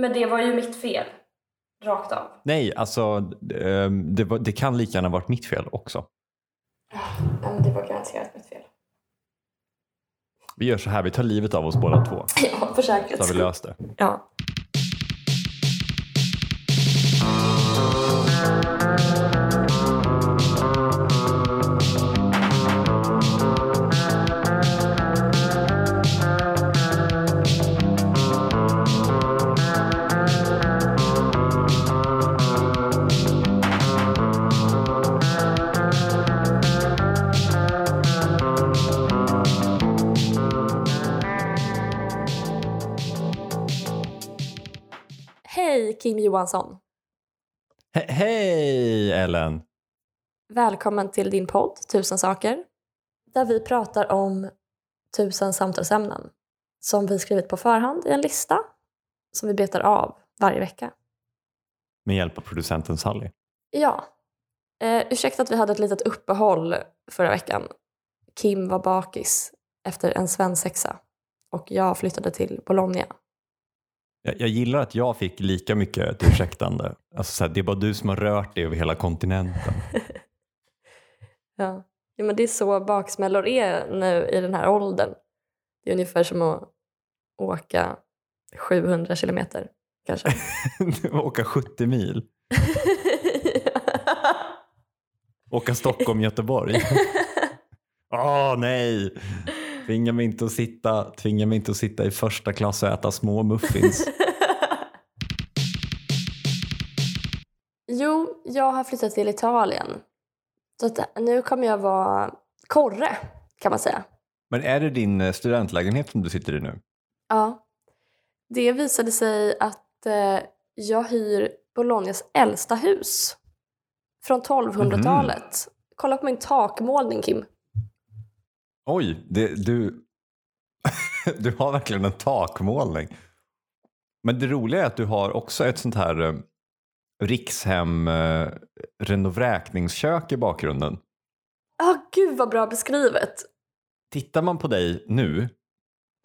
Men det var ju mitt fel. Rakt av. Nej, alltså ehm, det, var, det kan lika gärna varit mitt fel också. Ja, men det var garanterat mitt fel. Vi gör så här, vi tar livet av oss båda två. Ja, för Så har vi löst det. Ja. Kim Johansson. He- Hej Ellen! Välkommen till din podd Tusen saker. Där vi pratar om tusen samtalsämnen som vi skrivit på förhand i en lista som vi betar av varje vecka. Med hjälp av producenten Sally. Ja. Eh, ursäkta att vi hade ett litet uppehåll förra veckan. Kim var bakis efter en svensexa och jag flyttade till Bologna. Jag, jag gillar att jag fick lika mycket ett ursäktande. Alltså, så här, det är bara du som har rört dig över hela kontinenten. Ja. ja, men det är så baksmällor är nu i den här åldern. Det är ungefär som att åka 700 kilometer kanske. Åka 70 mil. Åka Stockholm-Göteborg. Åh nej! Tvinga mig, inte att sitta, tvinga mig inte att sitta i första klass och äta små muffins. jo, jag har flyttat till Italien. Så att nu kommer jag vara korre kan man säga. Men är det din eh, studentlägenhet som du sitter i nu? Ja. Det visade sig att eh, jag hyr Bolognas äldsta hus. Från 1200-talet. Kolla på min takmålning Kim. Oj, det, du, du har verkligen en takmålning. Men det roliga är att du har också ett sånt här eh, Rikshem eh, renovräkningskök i bakgrunden. Ah, gud vad bra beskrivet. Tittar man på dig nu,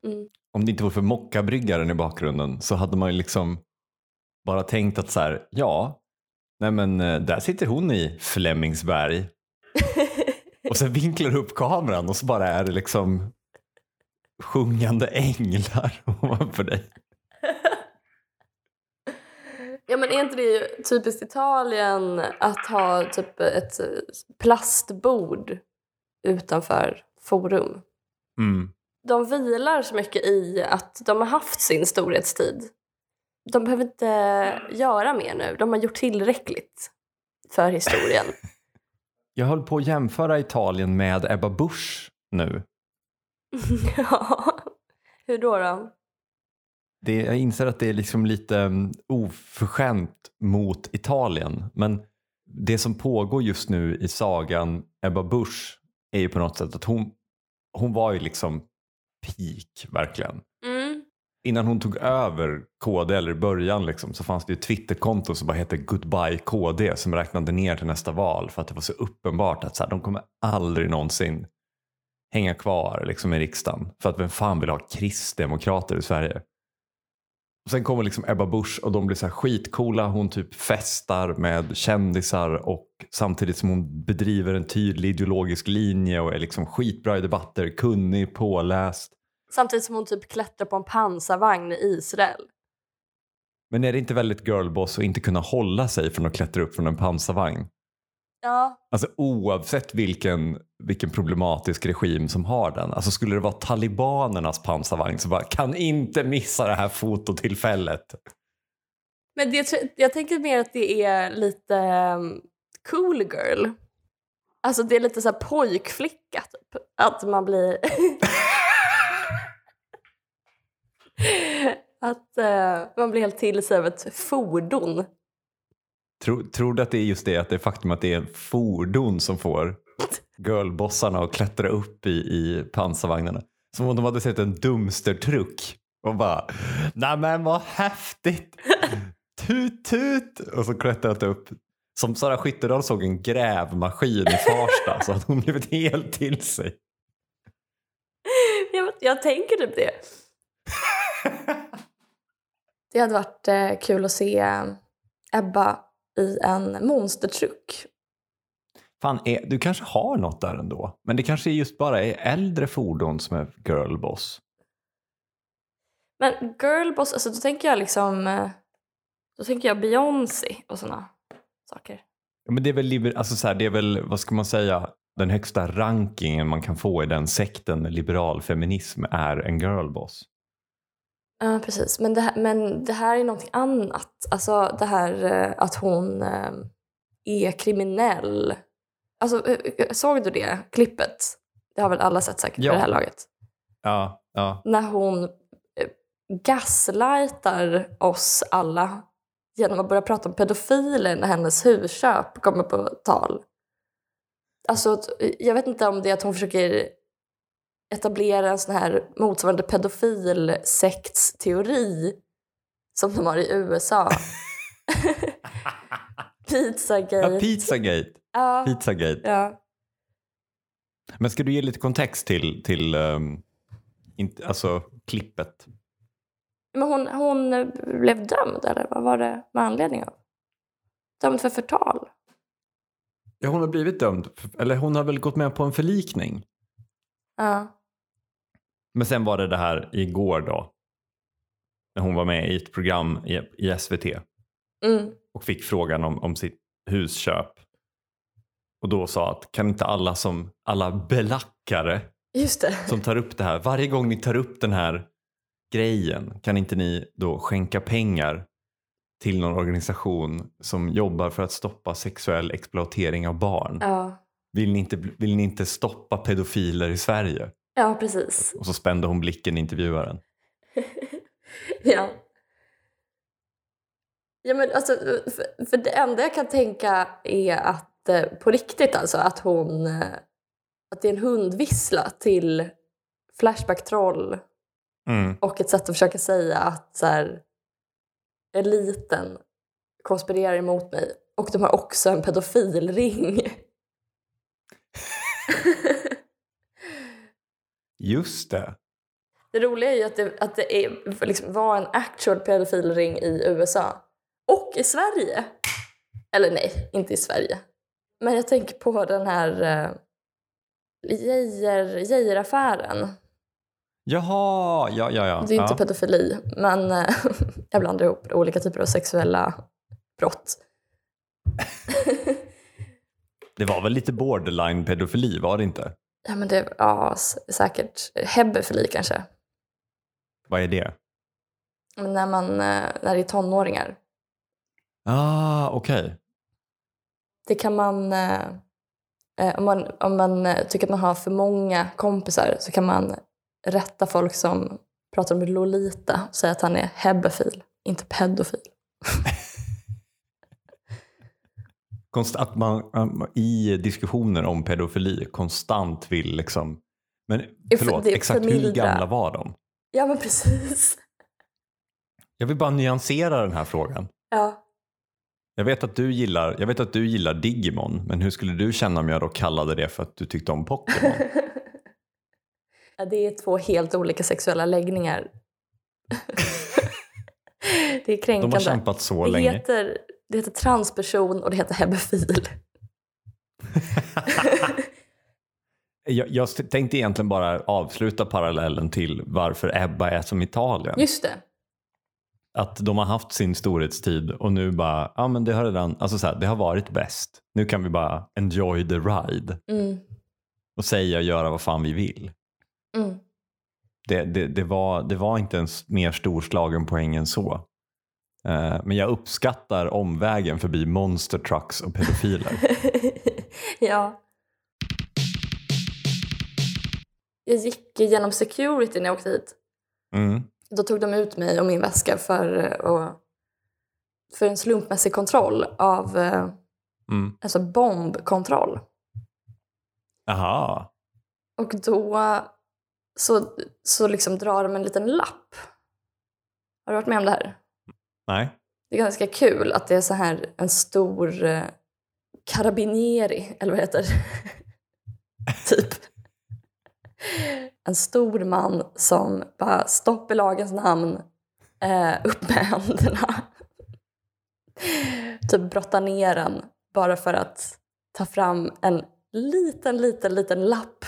Mm. om det inte vore för mockabryggaren i bakgrunden så hade man ju liksom bara tänkt att så här, ja, nej men eh, där sitter hon i Flemingsberg. Och sen vinklar du upp kameran och så bara är det liksom sjungande änglar ovanför dig. Ja men är inte det typiskt Italien att ha typ ett plastbord utanför forum? Mm. De vilar så mycket i att de har haft sin storhetstid. De behöver inte göra mer nu. De har gjort tillräckligt för historien. Jag höll på att jämföra Italien med Ebba Busch nu. ja. Hur då? då? Det, jag inser att det är liksom lite mm, oförskämt mot Italien. Men det som pågår just nu i sagan Ebba Busch är ju på något sätt att hon, hon var ju liksom peak verkligen. Innan hon tog över KD, eller i början liksom, så fanns det ju ett Twitterkonto som bara hette Goodbye KD som räknade ner till nästa val för att det var så uppenbart att så här, de kommer aldrig någonsin hänga kvar liksom, i riksdagen. För att vem fan vill ha kristdemokrater i Sverige? Och sen kommer liksom Ebba Busch och de blir så här skitcoola. Hon typ festar med kändisar och samtidigt som hon bedriver en tydlig ideologisk linje och är liksom skitbra i debatter, kunnig, påläst. Samtidigt som hon typ klättrar på en pansarvagn i Israel. Men är det inte väldigt girlboss att inte kunna hålla sig från att klättra upp från en pansarvagn? Ja, Alltså oavsett vilken, vilken problematisk regim som har den. Alltså skulle det vara talibanernas pansarvagn så bara kan inte missa det här fototillfället. men det, jag tänker mer att det är lite um, cool girl. Alltså det är lite så här pojkflicka typ. Att man blir... att eh, man blir helt till sig av ett fordon. Tror, tror du att det är just det att det faktum att det är en fordon som får girlbossarna att klättra upp i, i pansarvagnarna? Som om de hade sett en dumstertruck och bara nej men vad häftigt! Tut tut! Och så klättrat upp. Som Sara Skyttedal såg en grävmaskin i Farsta så hade hon blivit helt till sig. Jag, jag tänker typ det. Det hade varit eh, kul att se Ebba i en monstertruck. Fan, är, du kanske har något där ändå. Men det kanske just bara är äldre fordon som är girlboss. Men girlboss, alltså då tänker jag liksom... eh, Då tänker jag Beyoncé och såna saker. Ja, men det är väl, alltså så här, det är väl, vad ska man säga, den högsta rankingen man kan få i den sekten liberal feminism är en girlboss. Ja, precis. Men det, här, men det här är någonting annat. Alltså det här eh, att hon eh, är kriminell. Alltså, eh, såg du det klippet? Det har väl alla sett säkert Ja. på det här laget. Ja, ja. När hon gaslightar oss alla genom att börja prata om pedofiler när hennes husköp kommer på tal. Alltså, jag vet inte om det är att hon försöker etablera en sån här motsvarande pedofilsektsteori som de har i USA. Pizzagate. ja Pizzagate. Ja, Pizzagate. ja. Men ska du ge lite kontext till, till um, inte, alltså, klippet? Men hon, hon blev dömd, eller vad var det med anledning av? Dömd för förtal. Ja, hon har blivit dömd. Eller hon har väl gått med på en förlikning. Ja. Men sen var det det här igår då. När hon var med i ett program i, i SVT. Mm. och fick frågan om, om sitt husköp. Och då sa att kan inte alla som alla belackare som tar upp det här, varje gång ni tar upp den här grejen, kan inte ni då skänka pengar till någon organisation som jobbar för att stoppa sexuell exploatering av barn? Ja. Vill ni inte, vill ni inte stoppa pedofiler i Sverige? Ja, precis. Och så spände hon blicken i intervjuaren. Ja. Ja, men alltså, för, för det enda jag kan tänka är att eh, på riktigt alltså att hon eh, att det är en hundvissla till Flashback-troll Mm. och ett sätt att försöka säga att så här, eliten konspirerar emot mig och de har också en pedofilring. Just det. Det roliga är ju att det, att det är, liksom, var en actual pedofilring i USA. Och i Sverige. Eller nej, inte i Sverige. Men jag tänker på den här Geijer, Geijeraffären. Jaha, ja, ja, ja. Det är inte ja. pedofili, men eh, jag blandar ihop olika typer av sexuella brott. Det var väl lite borderline pedofili, var det inte? Ja, men det ja, säkert. Hebefili kanske. Vad är det? Men när, man, eh, när det är tonåringar. Ah, okej. Det kan man... eh, eh, om man, om man eh, tycker att man har för många kompisar så kan man rätta folk som pratar om Lolita och säga att han är hebefil, inte pedofil. Konst- Att man i diskussioner om pedofili konstant vill liksom... Men för- förlåt, exakt hur gamla var de? Ja, men precis. Jag vill bara nyansera den här frågan. Ja. Jag vet att du gillar, jag vet att du gillar Digimon, men hur skulle du känna om jag då kallade det för att du tyckte om Pokémon? Ja, det är två helt olika sexuella läggningar. det är De kränkande. har kämpat så det, länge. heter, det heter transperson och det heter hebefil. Jag, jag tänkte egentligen bara avsluta parallellen till varför Ebba är som Italien. Just det. Att de har haft sin storhetstid och nu bara, ja men det har redan, alltså så här, det har varit bäst. Nu kan vi bara enjoy the ride Mm. och säga och göra vad fan vi vill. Mm. Det, det, det, var, det var inte en s- mer storslagen poäng än så. Eh, men jag uppskattar omvägen förbi monster trucks och pedofiler. ja. Jag gick igenom security när jag åkte hit. Mm. Då tog de ut mig och min väska för, eh, för en slumpmässig kontroll av eh, Mm. alltså bombkontroll. Aha. Och då så, så liksom drar de en liten lapp. Har du varit med om det här? Nej. Det är ganska kul att det är så här en stor eh, carabinieri, eller vad det heter. typ. En stor man som bara stopp i lagens namn. eh, upp med händerna. typ brotta ner den bara för att ta fram en liten, liten, liten lapp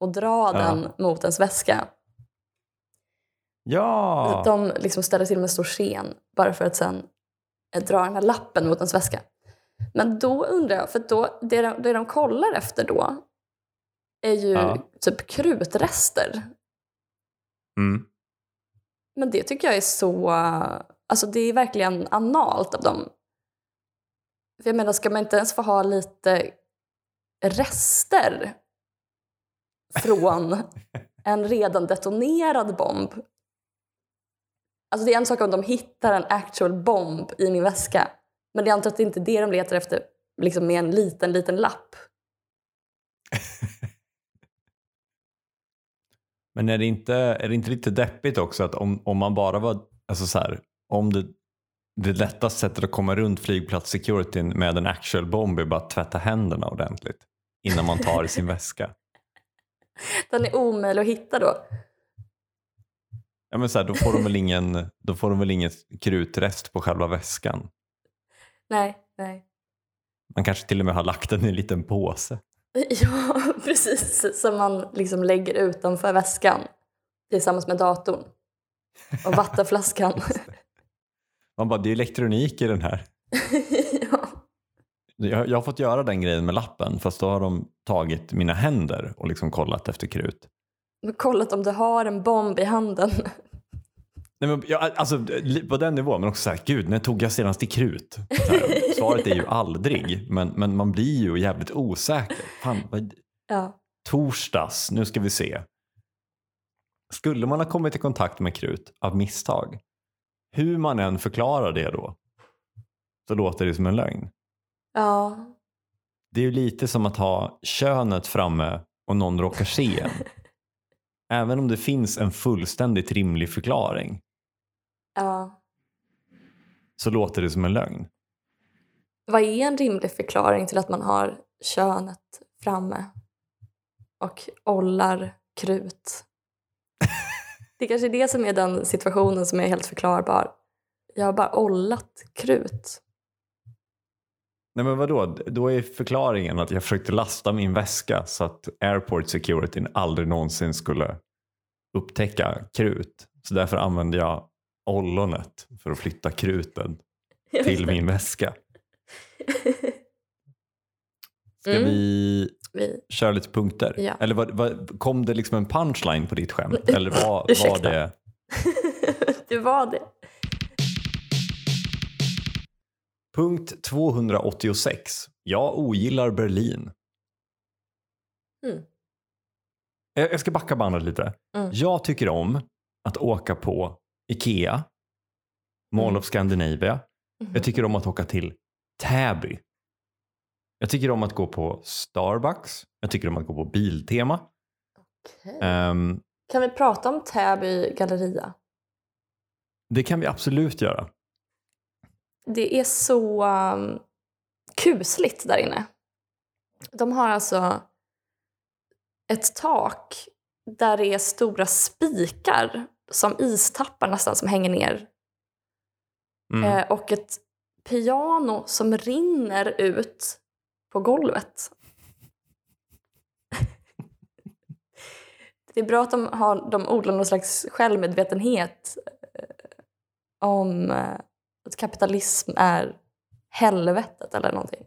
och dra Ja. den mot ens väska. Ja! De liksom ställer till med en stor scen bara för att sen dra den här lappen mot ens väska. Men då undrar jag, för då, det, de, det de kollar efter då är ju Ja. typ krutrester. Mm. Men det tycker jag är så... Alltså det är verkligen analt av dem. För jag menar, ska man inte ens få ha lite rester från en redan detonerad bomb? Alltså det är en sak om de hittar en actual bomb i min väska. Men jag antar att det inte är det de letar efter liksom med en liten, liten lapp. Men är det, inte, är det inte lite deppigt också att om, om man bara var, alltså så här, om det, det lättaste sättet att komma runt flygplats-securityn med en actual bomb är bara att tvätta händerna ordentligt innan man tar sin väska. Den är omöjlig att hitta då. Ja, men så här, då, får de väl ingen, då får de väl ingen krutrest på själva väskan. Nej, nej. Man kanske till och med har lagt den i en liten påse. Ja, precis. Som man liksom lägger utanför väskan tillsammans med datorn. Och vattenflaskan. Man bara, det är elektronik i den här. ja. Jag, jag har fått göra den grejen med lappen fast då har de tagit mina händer och liksom kollat efter krut. Kollat om du har en bomb i handen. Nej, men, ja, alltså, på den nivån, men också så här, gud, när tog jag senast i krut? Här, svaret är ju aldrig, men, men man blir ju jävligt osäker. Fan, vad, Ja. torsdags, nu ska vi se. Skulle man ha kommit i kontakt med krut av misstag, hur man än förklarar det då, så låter det som en lögn. Ja. Det är ju lite som att ha könet framme och någon råkar se en. Även om det finns en fullständigt rimlig förklaring ja. så låter det som en lögn. Vad är en rimlig förklaring till att man har könet framme och ollar krut? Det kanske är det som är den situationen som är helt förklarbar. Jag har bara ollat krut. Nej men vadå, då är förklaringen att jag försökte lasta min väska så att airport securityn aldrig någonsin skulle upptäcka krut. Så därför använde jag ollonet för att flytta kruten till min väska. Ska Mm. vi Vi, köra lite punkter? Ja. Eller vad, vad, kom det liksom en punchline på ditt skämt? Eller var, var det... det var det. Punkt 286. Jag ogillar Berlin. Mm. Jag ska backa bandet lite. Mm. Jag tycker om att åka på Ikea, Mall Mm. of Scandinavia. Mhm. Jag tycker om att åka till Täby. Jag tycker om att gå på Starbucks. Jag tycker om att gå på Biltema. Okej. Ehm, Kan vi prata om Täby galleria? det kan vi absolut göra. Det är så um, kusligt där inne. De har alltså ett tak där det är stora spikar som istappar nästan som hänger ner. Mm. Eh, och ett piano som rinner ut på golvet. Det är bra att de, har, de odlar någon slags självmedvetenhet eh, om eh, att kapitalism är helvetet eller någonting.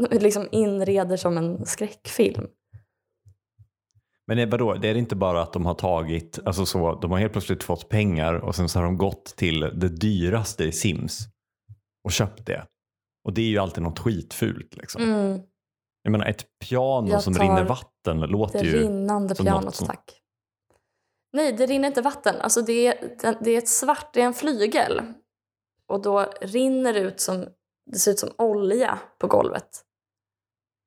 Liksom inreder som en skräckfilm. Men det, vadå, det är inte bara att de har tagit, alltså så, de har helt plötsligt fått pengar och sen så har de gått till det dyraste i Sims och köpt det. Och det är ju alltid något skitfult. Liksom. Mm, Jag menar ett piano Jag som rinner vatten låter det ju... rinnande som något pianot, som- tack. Nej, det rinner inte vatten. Alltså det, är, det- är ett svart, det är en flygel. Och då rinner det ut som, det ser ut som olja på golvet.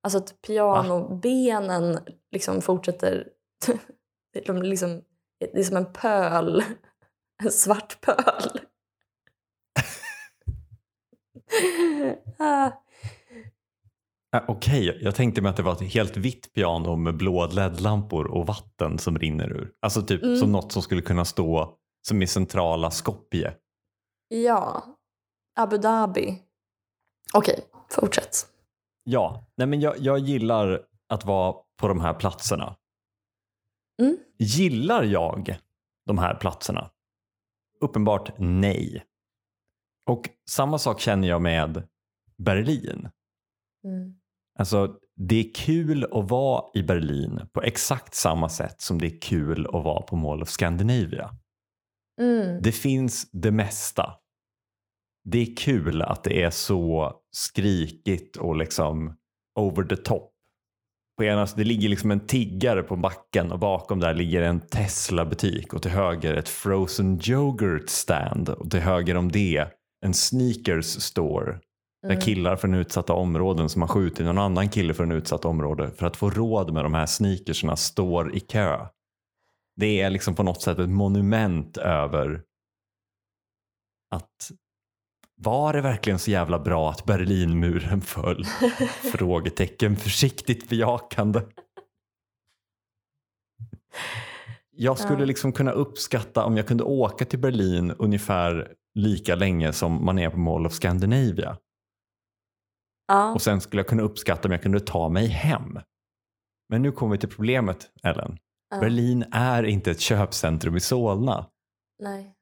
Alltså att pianobenen liksom fortsätter, de liksom, det är som en pöl, en svart pöl. Ah. Äh, Okej, jag tänkte mig att det var ett helt vitt piano med blå LED-lampor och vatten som rinner ur. Alltså typ Mm. som något som skulle kunna stå som i centrala Skopje. Ja. Abu Dhabi. Okej, fortsätt. Ja, nej men jag, jag gillar att vara på de här platserna. Mm. Gillar jag de här platserna? Uppenbart nej. Och samma sak känner jag med Berlin. Mm. Alltså, det är kul att vara i Berlin på exakt samma sätt som det är kul att vara på Mall of Scandinavia. Mm. Det finns det mesta. Det är kul att det är så skrikigt och liksom over the top. På ena, det ligger liksom en tiggare på backen och bakom där ligger en Tesla-butik och till höger ett frozen yoghurt stand och till höger om det en sneakers store där Mm. killar från utsatta områden som har skjutit någon annan kille från utsatt område för att få råd med de här sneakersna står i kö. Det är liksom på något sätt ett monument över att var det verkligen så jävla bra att Berlinmuren föll? Frågetecken försiktigt bejakande. Jag skulle liksom kunna uppskatta om jag kunde åka till Berlin ungefär lika länge som man är på Mall of Scandinavia. Ja. Och sen skulle jag kunna uppskatta om jag kunde ta mig hem. Men nu kommer vi till problemet Ellen. ja. Berlin är inte ett köpcentrum i Solna. Nej.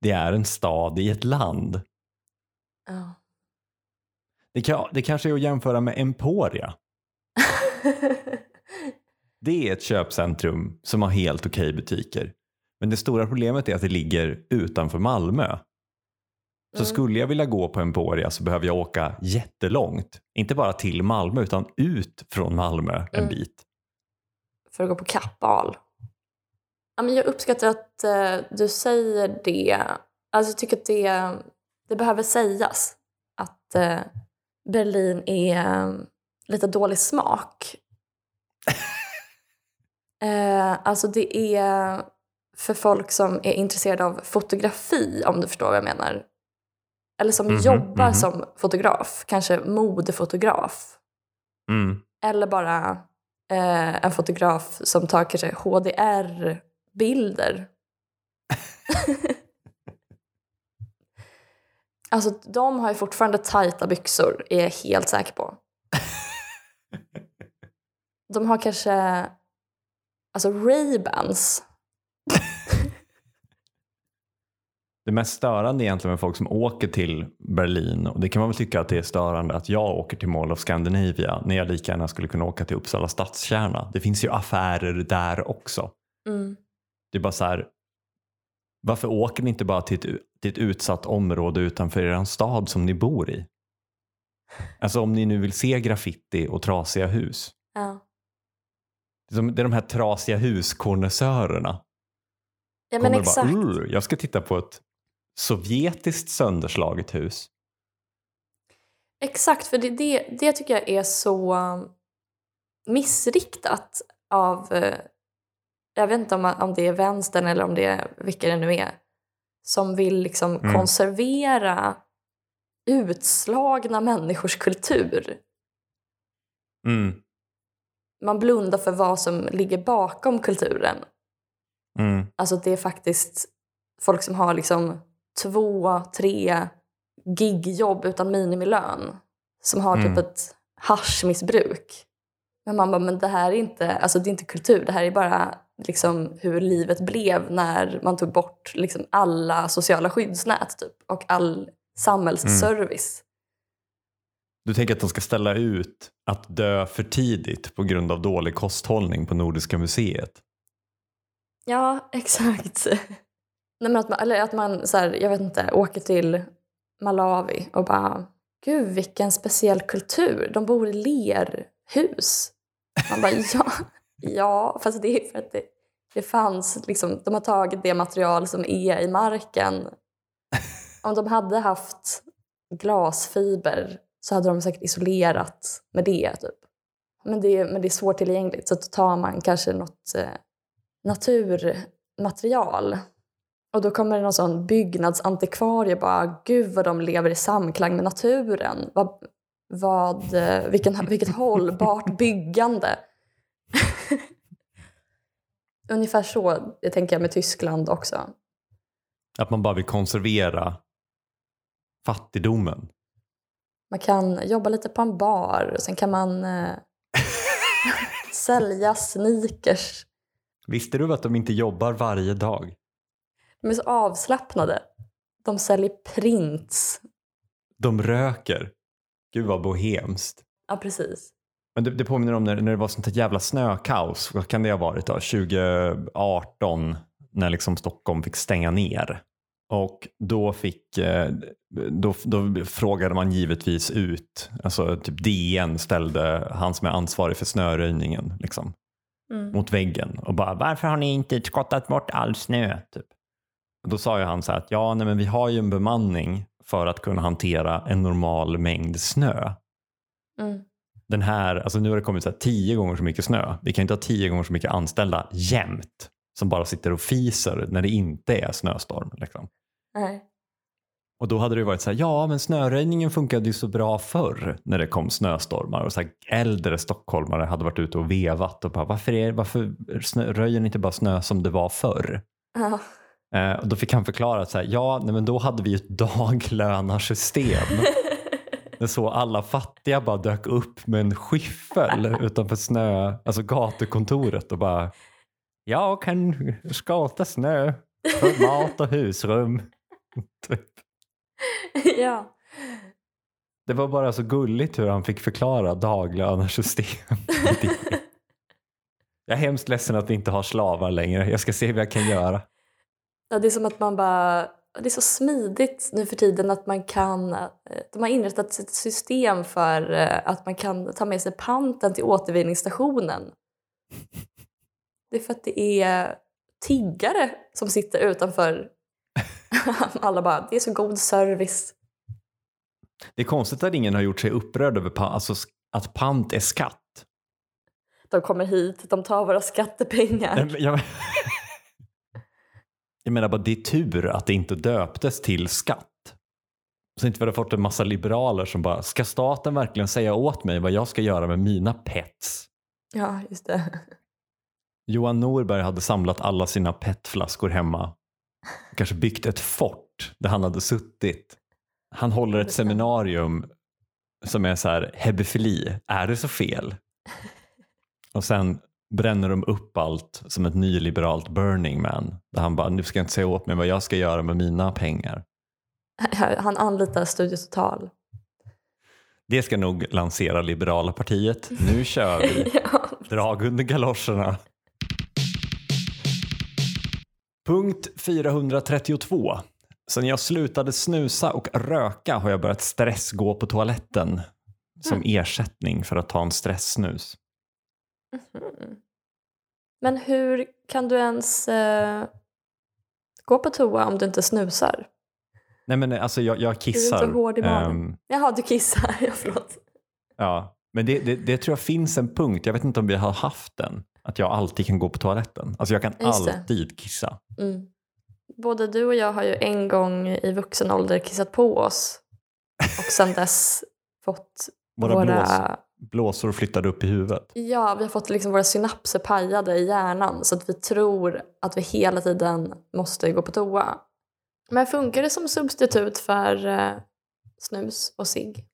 Det är en stad i ett land. Ja. Det, kan, det kanske är att jämföra med Emporia. Det är ett köpcentrum som har helt okej butiker. Men det stora problemet är att det ligger utanför Malmö. Så Mm. skulle jag vilja gå på Emporia så behöver jag åka jättelångt. Inte bara till Malmö utan ut från Malmö en Mm. bit. För att gå på kappal. Ja, men jag uppskattar att eh, du säger det. Alltså, jag tycker att det, det behöver sägas att eh, Berlin är eh, lite dålig smak. alltså det är för folk som är intresserade av fotografi, om du förstår vad jag menar. Eller som Mhm, jobbar mhm. som fotograf, kanske modefotograf. Mm. Eller bara eh, en fotograf som tar kanske HDR-bilder. alltså de har ju fortfarande tajta byxor, är jag helt säker på. De har kanske alltså Ray-Bans. Det mest störande egentligen med folk som åker till Berlin och det kan man väl tycka att det är störande att jag åker till Mall of Scandinavia när jag lika gärna skulle kunna åka till Uppsala stadskärna. Det finns ju affärer där också. Mm. Det är bara så här, varför åker ni inte bara till ett, till ett utsatt område utanför er stad som ni bor i? Alltså om ni nu vill se graffiti och trasiga hus. Ja. Det är de här trasiga huskonnässörerna. ja, men Kommer exakt. Bara, "Ur, jag ska titta på ett sovjetiskt sönderslaget hus. Exakt, för det, det, det tycker jag är så um, missriktat av, eh, jag vet inte om, om det är vänstern eller om det är vilka det nu är, som vill liksom Mm. konservera utslagna människors kultur. Mm, Man blundar för vad som ligger bakom kulturen. mm, Alltså det är faktiskt folk som har liksom två, tre gigjobb utan minimilön. Som har Mm. typ ett haschmissbruk. Men man bara, men det här är inte, alltså det är inte kultur. Det här är bara liksom hur livet blev när man tog bort liksom alla sociala skyddsnät typ, och all samhällsservice. Du tänker att de ska ställa ut att dö för tidigt på grund av dålig kosthållning på Nordiska museet? Ja, exakt. Nej, men att man, eller att man så här, jag vet inte, åker till Malawi och bara Gud vilken speciell kultur. De bor i lerhus. Man bara ja, ja fast det är för att det, det fanns liksom, de har tagit det material som är i marken. Om de hade haft glasfiber så hade de säkert isolerat med det. Typ. Men, det men det är svårtillgängligt så då tar man kanske något eh, naturmaterial. Och då kommer det någon sån byggnadsantikvarie bara gud vad de lever i samklang med naturen. Vad, vad, eh, vilken, vilket hållbart byggande. Ungefär så jag tänker jag med Tyskland också. Att man bara vill konservera fattigdomen. Man kan jobba lite på en bar sen kan man eh, sälja sneakers. Visste du att de inte jobbar varje dag? De är så avslappnade. De säljer prints. De röker. Gud vad bohemskt. Ja, precis. Men det, det påminner om när, när det var sånt här jävla snökaos. Vad kan det ha varit då? 2018 när liksom Stockholm fick stänga ner. Och då, fick, eh, då, då frågade man givetvis ut, alltså typ DN ställde han som är ansvarig för snöröjningen liksom, Mm. mot väggen och bara varför har ni inte skottat bort all snö? Typ. Då sa ju han så här att ja, nej, men vi har ju en bemanning för att kunna hantera en normal mängd snö. Mm. Den här, alltså nu har det kommit så här tio gånger så mycket snö. Vi kan inte ha tio gånger så mycket anställda jämt som bara sitter och fiser när det inte är snöstorm. Liksom. Nej. Och då hade det varit så här, ja men snöröjningen funkade ju så bra förr när det kom snöstormar och så här, äldre stockholmare hade varit ute och vevat och bara varför, är, varför röjer ni inte bara snö som det var förr? Ja. Eh, och då fick han förklara att så här, ja nej, men då hade vi ett daglönarsystem. Så alla fattiga bara dök upp med en skyffel utanför snö, alltså gatukontoret och bara jag kan skata snö för mat och husrum. Typ. ja. Det var bara så gulligt hur han fick förklara daglönarsystem. Jag är hemskt ledsen att vi inte har slavar längre. Jag ska se vad jag kan göra. Ja. Det är som att man bara... Det är så smidigt nu för tiden att man kan... eh, De har inrättat ett system för eh, att man kan ta med sig panten till återvinningsstationen. Det är för att det är tiggare som sitter utanför. Alla bara, det är så god service. Det är konstigt att ingen har gjort sig upprörd över pa- alltså, att pant är skatt. De kommer hit, de tar våra skattepengar. Nej, men Jag, menar bara det är tur att det inte döptes till skatt. Så inte vi hade fått en massa liberaler som bara, ska staten verkligen säga åt mig vad jag ska göra med mina pets? Ja, just det. Johan Norberg hade samlat alla sina petflaskor hemma. Kanske byggt ett fort där han hade suttit. Han håller ett seminarium som är så här, hebefili, är det så fel? Och sen bränner de upp allt som ett nyliberalt Burning Man. Där han bara, nu ska jag inte säga åt mig vad jag ska göra med mina pengar. Han anlitar Studio Total. Det ska nog lansera liberala partiet. Nu kör vi. ja. Drag under galoscherna. Punkt 432. Sen jag slutade snusa och röka har jag börjat stressgå på toaletten som ersättning för att ta en stresssnus. Mhm. Men hur kan du ens eh, gå på toa om du inte snusar? Nej men alltså jag, jag kissar. inte hård i magen? Ehm, Jaha, du kissar. Ja, förlåt. ja. Men det, det, det tror jag finns en punkt, jag vet inte om vi har haft den, att jag alltid kan gå på toaletten. Alltså jag kan alltid kissa. Mm. Både du och jag har ju en gång i vuxen ålder kissat på oss och sen dess fått Våra våra... blås, blåsor flyttade upp i huvudet. Ja, vi har fått liksom våra synapser pajade i hjärnan så att vi tror att vi hela tiden måste gå på toa. Men funkar det som substitut för eh, snus och cigg?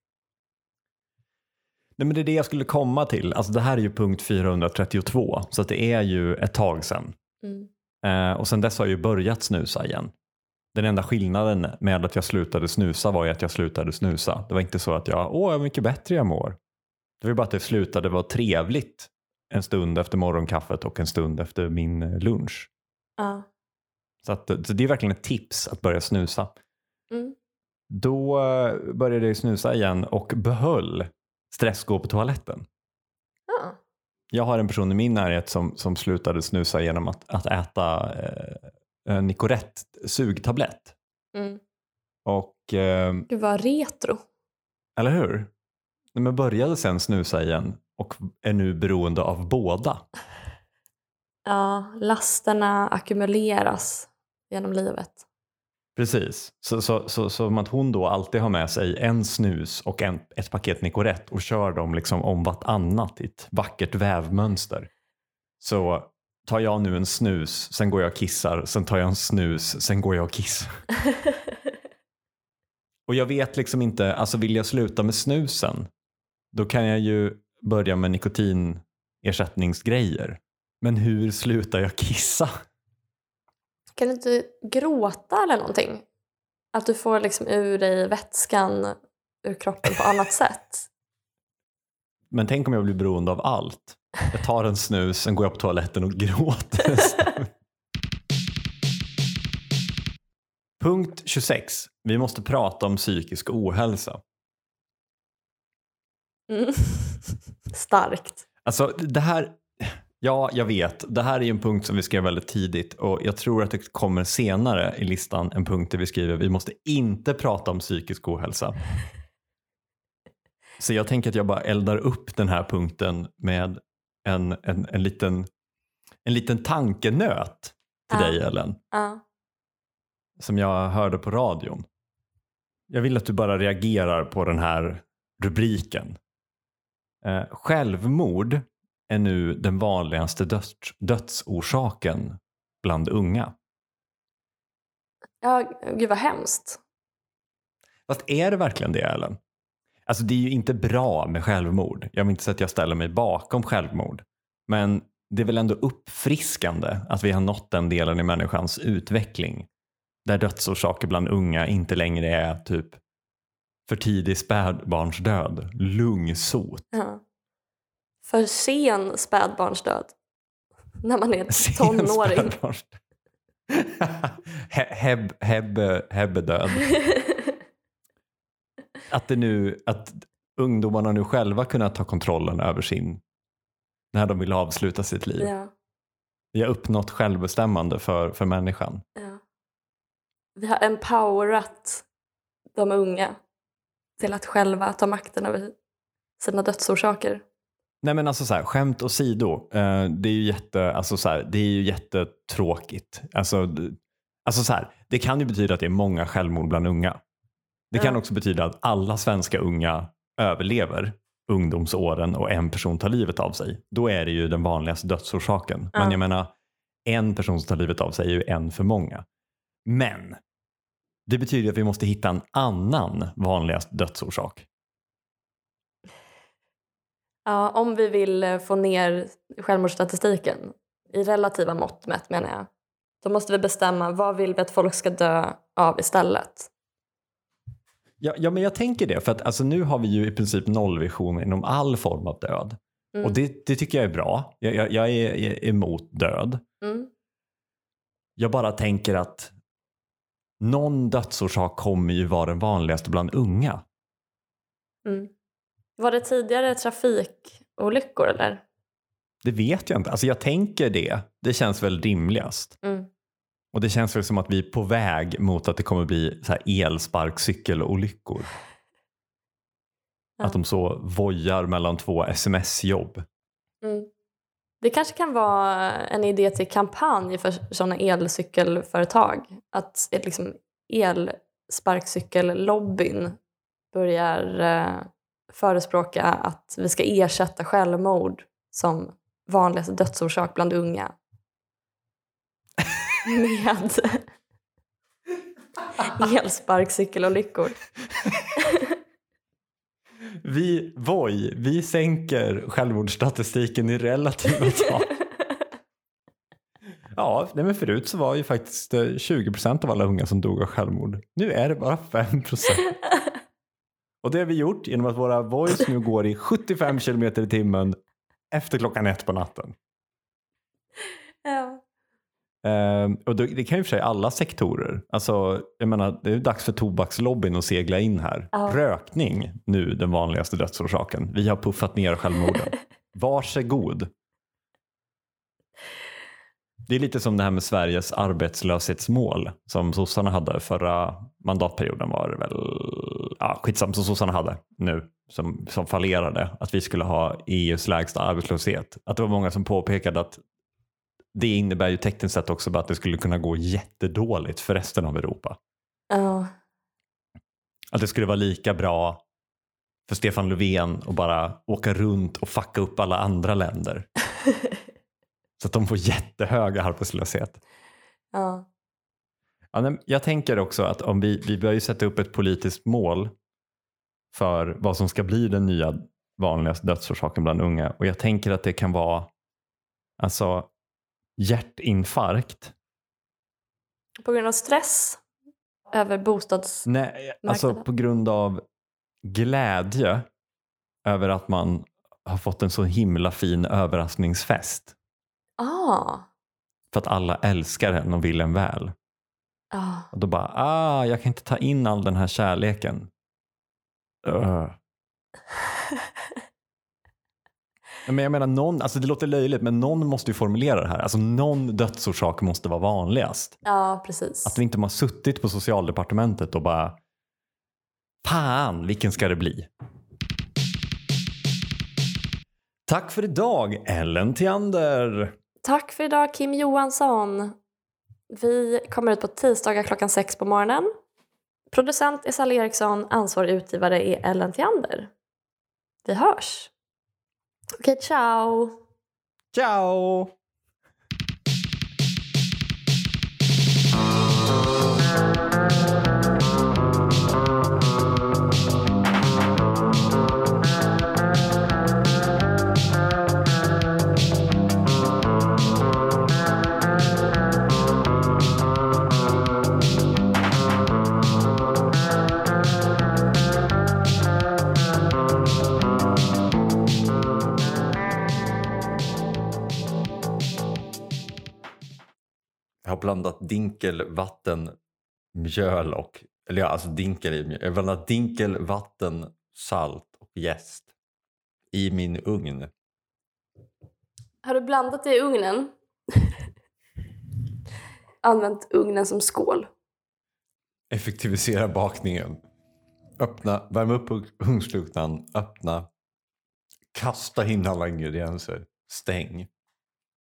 Nej, men det är det jag skulle komma till. Alltså, det här är ju punkt 432, så att det är ju ett tag sedan. Mm. Eh, och sen dess har jag ju börjat snusa igen. Den enda skillnaden med att jag slutade snusa var ju att jag slutade snusa. Det var inte så att jag, åh, vad mycket bättre jag mår. Det var bara att det slutade vara trevligt en stund efter morgonkaffet och en stund efter min eh, lunch. Ja. Så, att, så det är verkligen ett tips att börja snusa. Mm. Då eh, började jag snusa igen och behöll stressgå på toaletten. Ja. Jag har en person i min närhet som, som slutade snusa genom att, att äta eh, en Nicorette sugtablett. Mm. Och, eh, Gud vad retro. eller hur? Men började sen snusa igen och är nu beroende av båda. Ja, lasterna ackumuleras genom livet. Precis, så, så, så, som att hon då alltid har med sig en snus och en, ett paket Nicorette och kör dem liksom om vartannat i ett vackert vävmönster. Så tar jag nu en snus, sen går jag och kissar, sen tar jag en snus, sen går jag och kissar. och jag vet liksom inte, alltså vill jag sluta med snusen, då kan jag ju börja med nikotinersättningsgrejer. Men hur slutar jag kissa? Kan du inte gråta eller någonting? Att du får liksom ur dig vätskan ur kroppen på annat sätt? Men tänk om jag blir beroende av allt. Jag tar en snus, sen går jag på toaletten och gråter. Punkt 26. Vi måste prata om psykisk ohälsa. Mm. Starkt. Alltså det här, ja jag vet, det här är ju en punkt som vi skrev väldigt tidigt och jag tror att det kommer senare i listan en punkt där vi skriver vi måste inte prata om psykisk ohälsa. Så jag tänker att jag bara eldar upp den här punkten med en, en, en, liten, en liten tankenöt till Ja. dig Ellen, Ja. som jag hörde på radion. Jag vill att du bara reagerar på den här rubriken. Eh, självmord är nu den vanligaste döds, dödsorsaken bland unga. ja, gud vad hemskt. Fast är det verkligen det Ellen? Alltså det är ju inte bra med självmord. Jag vill inte säga att jag ställer mig bakom självmord. Men det är väl ändå uppfriskande att vi har nått den delen i människans utveckling. Där dödsorsaker bland unga inte längre är typ för tidig spädbarnsdöd, lungsot. Ja. För sen spädbarnsdöd. När man är tonåring. Heb, heb, hebbedöd. Att, det nu, att ungdomarna nu själva kunnat ta kontrollen över sin, när de vill avsluta sitt liv. ja, Vi har uppnått självbestämmande för, för människan. ja. Vi har empowerat de unga till att själva ta makten över sina dödsorsaker. Nej men alltså så här, skämt åsido, eh, det är ju jätte, alltså så här, det är ju jättetråkigt. Alltså, alltså så här, det kan ju betyda att det är många självmord bland unga. Det kan också betyda att alla svenska unga överlever ungdomsåren och en person tar livet av sig. Då är det ju den vanligaste dödsorsaken. Men Ja. jag menar, en person som tar livet av sig är ju en för många. Men det betyder att vi måste hitta en annan vanligast dödsorsak. Ja, om vi vill eh, få ner självmordsstatistiken i relativa mått mätt menar jag. Då måste vi bestämma vad vill vi att folk ska dö av istället. Ja, ja, men jag tänker det. För att alltså, nu har vi ju i princip nollvision inom all form av död. Mm. Och det, det tycker jag är bra. Jag, jag, jag är, är emot död. Mm. Jag bara tänker att någon dödsorsak kommer ju vara den vanligaste bland unga. Mm. Var det tidigare trafikolyckor eller? Det vet jag inte. Alltså jag tänker det. Det känns väl rimligast. Mm. Och det känns väl som att vi är på väg mot att det kommer bli så här elsparkcykelolyckor. Ja. Att de så vojar mellan två sms-jobb. Mm. Det kanske kan vara en idé till kampanj för sådana elcykelföretag. Att liksom elsparkcykellobbyn börjar eh, förespråka att vi ska ersätta självmord som vanligaste dödsorsak bland unga. Med elsparkcykelolyckor. Vi, Voi, vi sänker självmordsstatistiken i relativa tal. Ja, nej men förut så var ju faktiskt eh, 20% av alla unga som dog av självmord. Nu är det bara 5%. Och det har vi gjort genom att våra Voice nu går i 75 km i timmen efter klockan ett på natten. ja. Ehm, och det, det kan ju för sig alla sektorer. Alltså, jag menar, det är dags för tobakslobbyn att segla in här. Ja. Rökning, nu den vanligaste dödsorsaken. Vi har puffat ner självmorden. Varsågod. Det är lite som det här med Sveriges arbetslöshetsmål som sossarna hade förra mandatperioden var det väl, ja skitsamma som sossarna hade nu som, som fallerade, att vi skulle ha EUs lägsta arbetslöshet. Att det var många som påpekade att det innebär ju tekniskt sett också bara att det skulle kunna gå jättedåligt för resten av Europa. Ja. Att det skulle vara lika bra för Stefan Löfven att bara åka runt och fucka upp alla andra länder. Så att de får jättehög arbetslöshet. Ja. Ja, jag tänker också att om vi, vi bör ju sätta upp ett politiskt mål för vad som ska bli den nya vanligaste dödsorsaken bland unga. Och jag tänker att det kan vara alltså, hjärtinfarkt. På grund av stress över bostads... Nej, alltså på grund av glädje över att man har fått en så himla fin överraskningsfest. Ah. För att alla älskar en och vill en väl. ah. Och då bara, ah, jag kan inte ta in all den här kärleken. Ugh. Men jag menar, någon, alltså det låter löjligt, men någon måste ju formulera det här. Alltså någon dödsorsak måste vara vanligast. Ja, precis. Att vi inte har suttit på socialdepartementet och bara, fan, vilken ska det bli? Tack för idag, Ellen Theander. Tack för idag Kim Johansson. Vi kommer ut på tisdagar klockan sex på morgonen. Producent är Sally Eriksson, ansvarig utgivare är Ellen Theander. Vi hörs. Okej, ciao! Ciao! Blandat dinkel, vatten, mjöl och... Eller ja, alltså dinkel i mjöl. Jag har blandat dinkel, vatten, salt och jäst i min ugn. Har du blandat det i ugnen? Använt ugnen som skål. Effektivisera bakningen. Öppna, värma upp ugnsluckan, öppna, kasta in alla ingredienser, stäng.